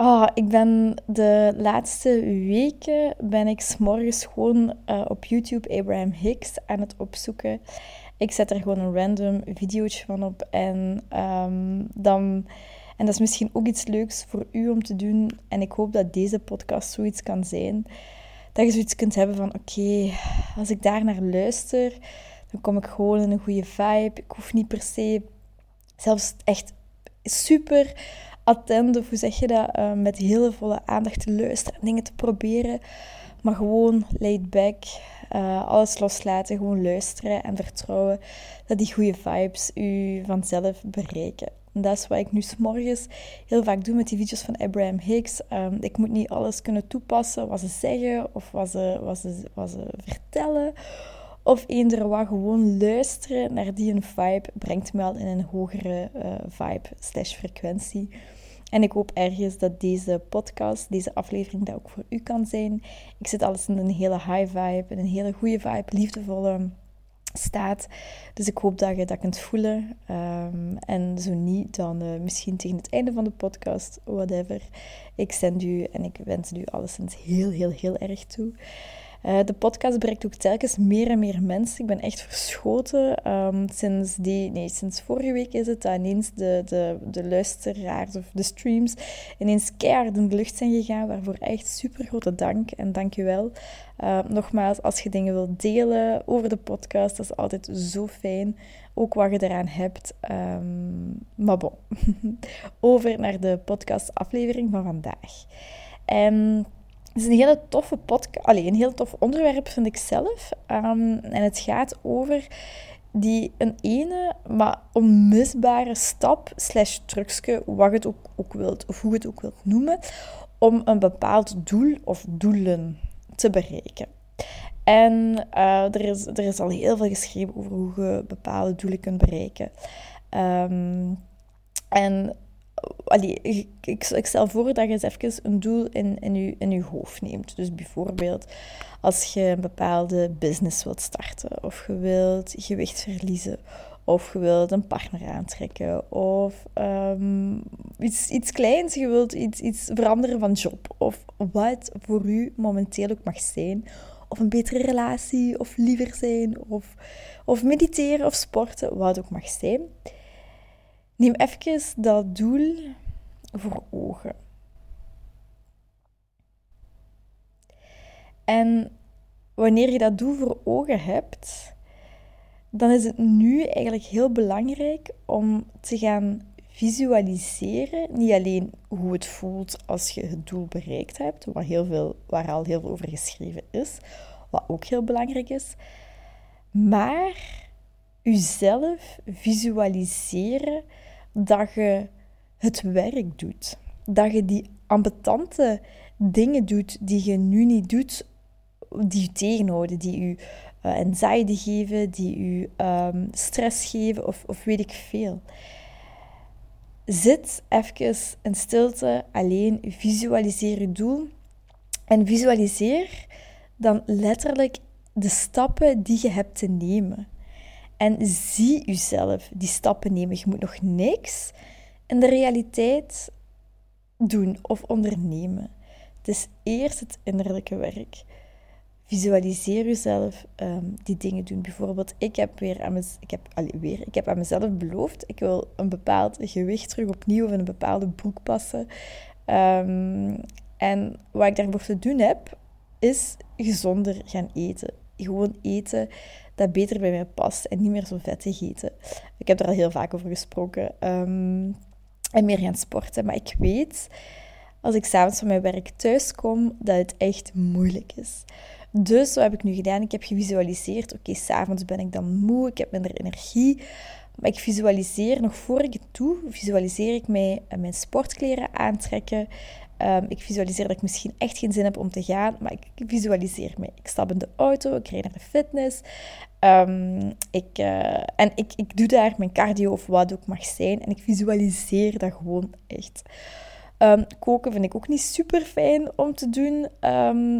Oh, ik ben de laatste weken ben ik s'morgens gewoon uh, op YouTube Abraham Hicks aan het opzoeken. Ik zet er gewoon een random videootje van op en um, dan... En dat is misschien ook iets leuks voor u om te doen. En ik hoop dat deze podcast zoiets kan zijn. Dat je zoiets kunt hebben van, oké, als ik daar naar luister, dan kom ik gewoon in een goede vibe. Ik hoef niet per se zelfs echt super attent, of hoe zeg je dat, uh, met hele volle aandacht te luisteren en dingen te proberen. Maar gewoon laid back, uh, alles loslaten, gewoon luisteren en vertrouwen dat die goede vibes u vanzelf bereiken. En dat is wat ik nu s'morgens heel vaak doe met die video's van Abraham Hicks. Um, ik moet niet alles kunnen toepassen wat ze zeggen of wat ze, wat ze, wat ze vertellen. Of eender wat, gewoon luisteren naar die een vibe brengt me al in een hogere uh, vibe slash frequentie. En ik hoop ergens dat deze podcast, deze aflevering, dat ook voor u kan zijn. Ik zit alles in een hele high vibe, in een hele goede vibe, liefdevolle staat. Dus ik hoop dat je dat kunt voelen. Um, en zo niet, dan uh, misschien tegen het einde van de podcast, whatever. Ik zend u en ik wens u alleszins heel, heel, heel erg toe. Uh, de podcast bereikt ook telkens meer en meer mensen. Ik ben echt verschoten. Um, sinds, die, nee, sinds vorige week is het dat ineens de, de, de luisteraars of de streams ineens keihard in de lucht zijn gegaan. Waarvoor echt super grote dank en dank je wel. Uh, nogmaals, als je dingen wilt delen over de podcast, dat is altijd zo fijn. Ook wat je eraan hebt. Um, maar bon, over naar de podcastaflevering van vandaag. En het is een hele toffe podcast. Alleen een heel tof onderwerp vind ik zelf. Um, en het gaat over die een ene, maar onmisbare stap slash trucje, wat je het ook, ook wilt, of hoe je het ook wilt noemen, om een bepaald doel of doelen te bereiken. En uh, er, is, er is al heel veel geschreven over hoe je bepaalde doelen kunt bereiken. Um, en allee, ik, ik, stel voor dat je eens even een doel in, in, je, in je hoofd neemt. Dus bijvoorbeeld als je een bepaalde business wilt starten, of je wilt gewicht verliezen, of je wilt een partner aantrekken, of um, iets, iets kleins, je wilt iets, iets veranderen van job, of wat voor u momenteel ook mag zijn. Of een betere relatie, of liever zijn, of, of mediteren of sporten, wat ook mag zijn. Neem even dat doel voor ogen. En wanneer je dat doel voor ogen hebt, dan is het nu eigenlijk heel belangrijk om te gaan visualiseren. Niet alleen hoe het voelt als je het doel bereikt hebt, waar, heel veel, waar al heel veel over geschreven is, wat ook heel belangrijk is, maar jezelf visualiseren dat je het werk doet. Dat je die ambetante dingen doet die je nu niet doet, die je tegenhouden, die je uh, anxiety geven, die je um, stress geven of, of weet ik veel. Zit even in stilte, alleen visualiseer je doel. En visualiseer dan letterlijk de stappen die je hebt te nemen. En zie jezelf die stappen nemen. Je moet nog niks in de realiteit doen of ondernemen. Het is eerst het innerlijke werk. Visualiseer jezelf um, die dingen doen. Bijvoorbeeld, ik heb weer aan, mez, ik heb, allee, weer, ik heb aan mezelf beloofd, ik wil een bepaald gewicht terug opnieuw of in een bepaalde broek passen. Um, en wat ik daarvoor te doen heb, is gezonder gaan eten. Gewoon eten dat beter bij mij past en niet meer zo vettig eten. Ik heb er al heel vaak over gesproken. Um, en meer gaan sporten. Maar ik weet, als ik s'avonds van mijn werk thuis kom, dat het echt moeilijk is. Dus wat heb ik nu gedaan? Ik heb gevisualiseerd, oké, okay, s'avonds ben ik dan moe, ik heb minder energie. Maar ik visualiseer, nog voor ik het doe, visualiseer ik mij mijn sportkleren aantrekken, Ehm, ik visualiseer dat ik misschien echt geen zin heb om te gaan, maar ik visualiseer me. Ik stap in de auto, ik rijd naar de fitness. Ehm, ik, uh, en ik, ik doe daar mijn cardio of wat ook mag zijn. En ik visualiseer dat gewoon echt. Um, koken vind ik ook niet super fijn om te doen.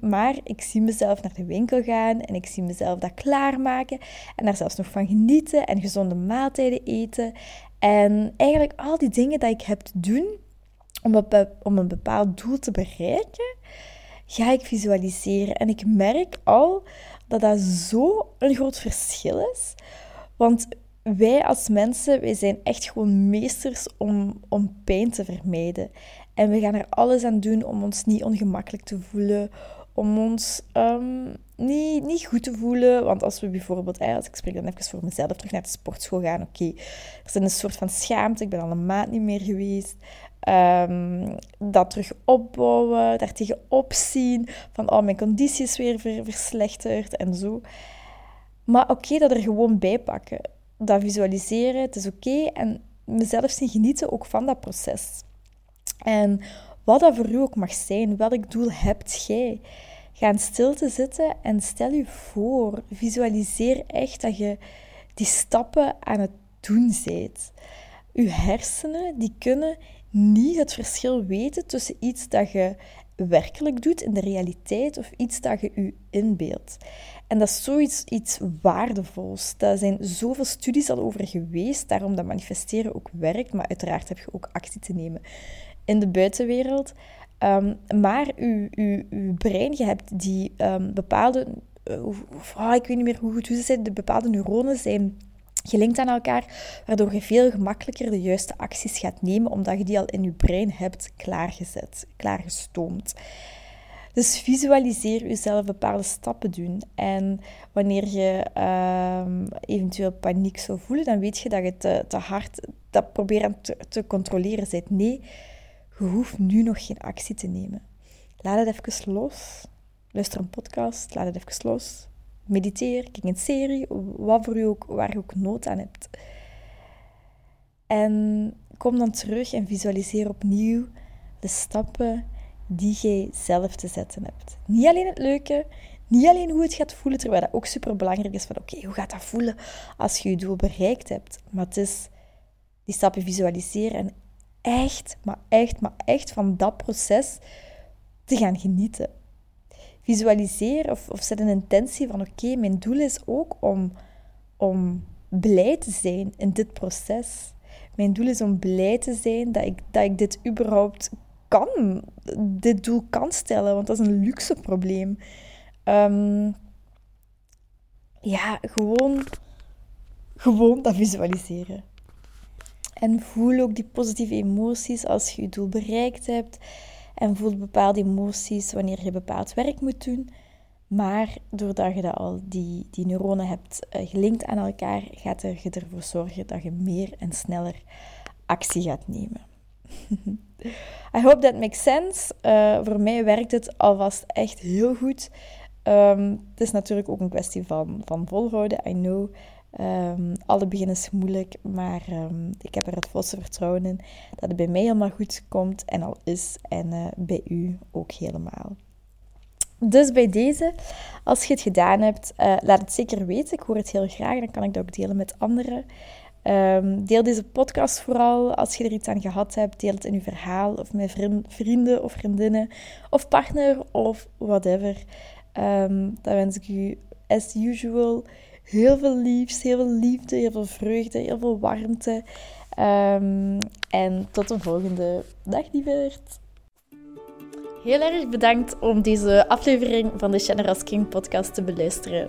maar ik zie mezelf naar de winkel gaan en ik zie mezelf dat klaarmaken. En daar zelfs nog van genieten en gezonde maaltijden eten. En eigenlijk al die dingen dat ik heb te doen om een, om een bepaald doel te bereiken, ga ik visualiseren. En ik merk al dat dat zo een groot verschil is. Want wij als mensen, wij zijn echt gewoon meesters om, om pijn te vermijden. En we gaan er alles aan doen om ons niet ongemakkelijk te voelen, om ons um, niet, niet goed te voelen. Want als we bijvoorbeeld, als ik spreek dan even voor mezelf, terug naar de sportschool gaan, oké, er is een soort van schaamte, ik ben al een maand niet meer geweest. Um, dat terug opbouwen, daar tegenop zien, van oh, mijn conditie is weer verslechterd en zo. Maar oké, dat er gewoon bij pakken. Dat visualiseren, het is oké. en mezelf zien genieten ook van dat proces. En wat dat voor u ook mag zijn, welk doel hebt jij? Ga in stilte zitten en stel je voor, visualiseer echt dat je die stappen aan het doen bent. Uw hersenen die kunnen niet het verschil weten tussen iets dat je werkelijk doet in de realiteit of iets dat je je inbeeldt. En dat is zoiets iets waardevols. Daar zijn zoveel studies al over geweest, daarom dat manifesteren ook werkt, maar uiteraard heb je ook actie te nemen in de buitenwereld. Um, maar uw, uw, uw brein, je hebt die um, bepaalde, uh, oh, ik weet niet meer hoe goed ze zijn, de bepaalde neuronen zijn gelinkt aan elkaar, waardoor je veel gemakkelijker de juiste acties gaat nemen, omdat je die al in je brein hebt klaargezet, klaargestoomd. Dus visualiseer jezelf bepaalde stappen doen. En wanneer je uh, eventueel paniek zou voelen, dan weet je dat je te, te hard dat proberen te, controleren bent. Nee, je hoeft nu nog geen actie te nemen. Laat het even los. Luister een podcast, laat het even los. Mediteer, kijk een serie, wat voor u ook, waar je ook nood aan hebt. En kom dan terug en visualiseer opnieuw de stappen die jij zelf te zetten hebt. Niet alleen het leuke, niet alleen hoe het gaat voelen, terwijl dat ook super belangrijk is van oké, hoe gaat dat voelen als je je doel bereikt hebt? Maar het is die stappen visualiseren en echt, maar echt, maar echt van dat proces te gaan genieten. Visualiseer of, of zet een intentie van oké, mijn doel is ook om, om blij te zijn in dit proces. Mijn doel is om blij te zijn dat ik, dat ik dit überhaupt kan, dit doel kan stellen, want dat is een luxe probleem. Ehm, ja, gewoon, gewoon dat visualiseren. En voel ook die positieve emoties als je je doel bereikt hebt. En voel bepaalde emoties wanneer je bepaald werk moet doen. Maar doordat je dat al die, die neuronen hebt uh, gelinkt aan elkaar, gaat er, je ervoor zorgen dat je meer en sneller actie gaat nemen. I hope that makes sense. Uh, voor mij werkt het alvast echt heel goed. Um, het is natuurlijk ook een kwestie van, van volhouden, I know. Um, alle begin is moeilijk, maar um, ik heb er het volste vertrouwen in dat het bij mij helemaal goed komt en al is. En uh, bij u ook helemaal. Dus bij deze, als je het gedaan hebt, uh, laat het zeker weten. Ik hoor het heel graag, dan kan ik dat ook delen met anderen. Um, deel deze podcast vooral als je er iets aan gehad hebt. Deel het in je verhaal of met vrienden of vriendinnen of partner of whatever. Dan wens ik u as usual heel veel liefs, heel veel liefde, heel veel vreugde, heel veel warmte. Um, en tot de volgende. Dag lieverd! Heel erg bedankt om deze aflevering van de Generous King podcast te beluisteren.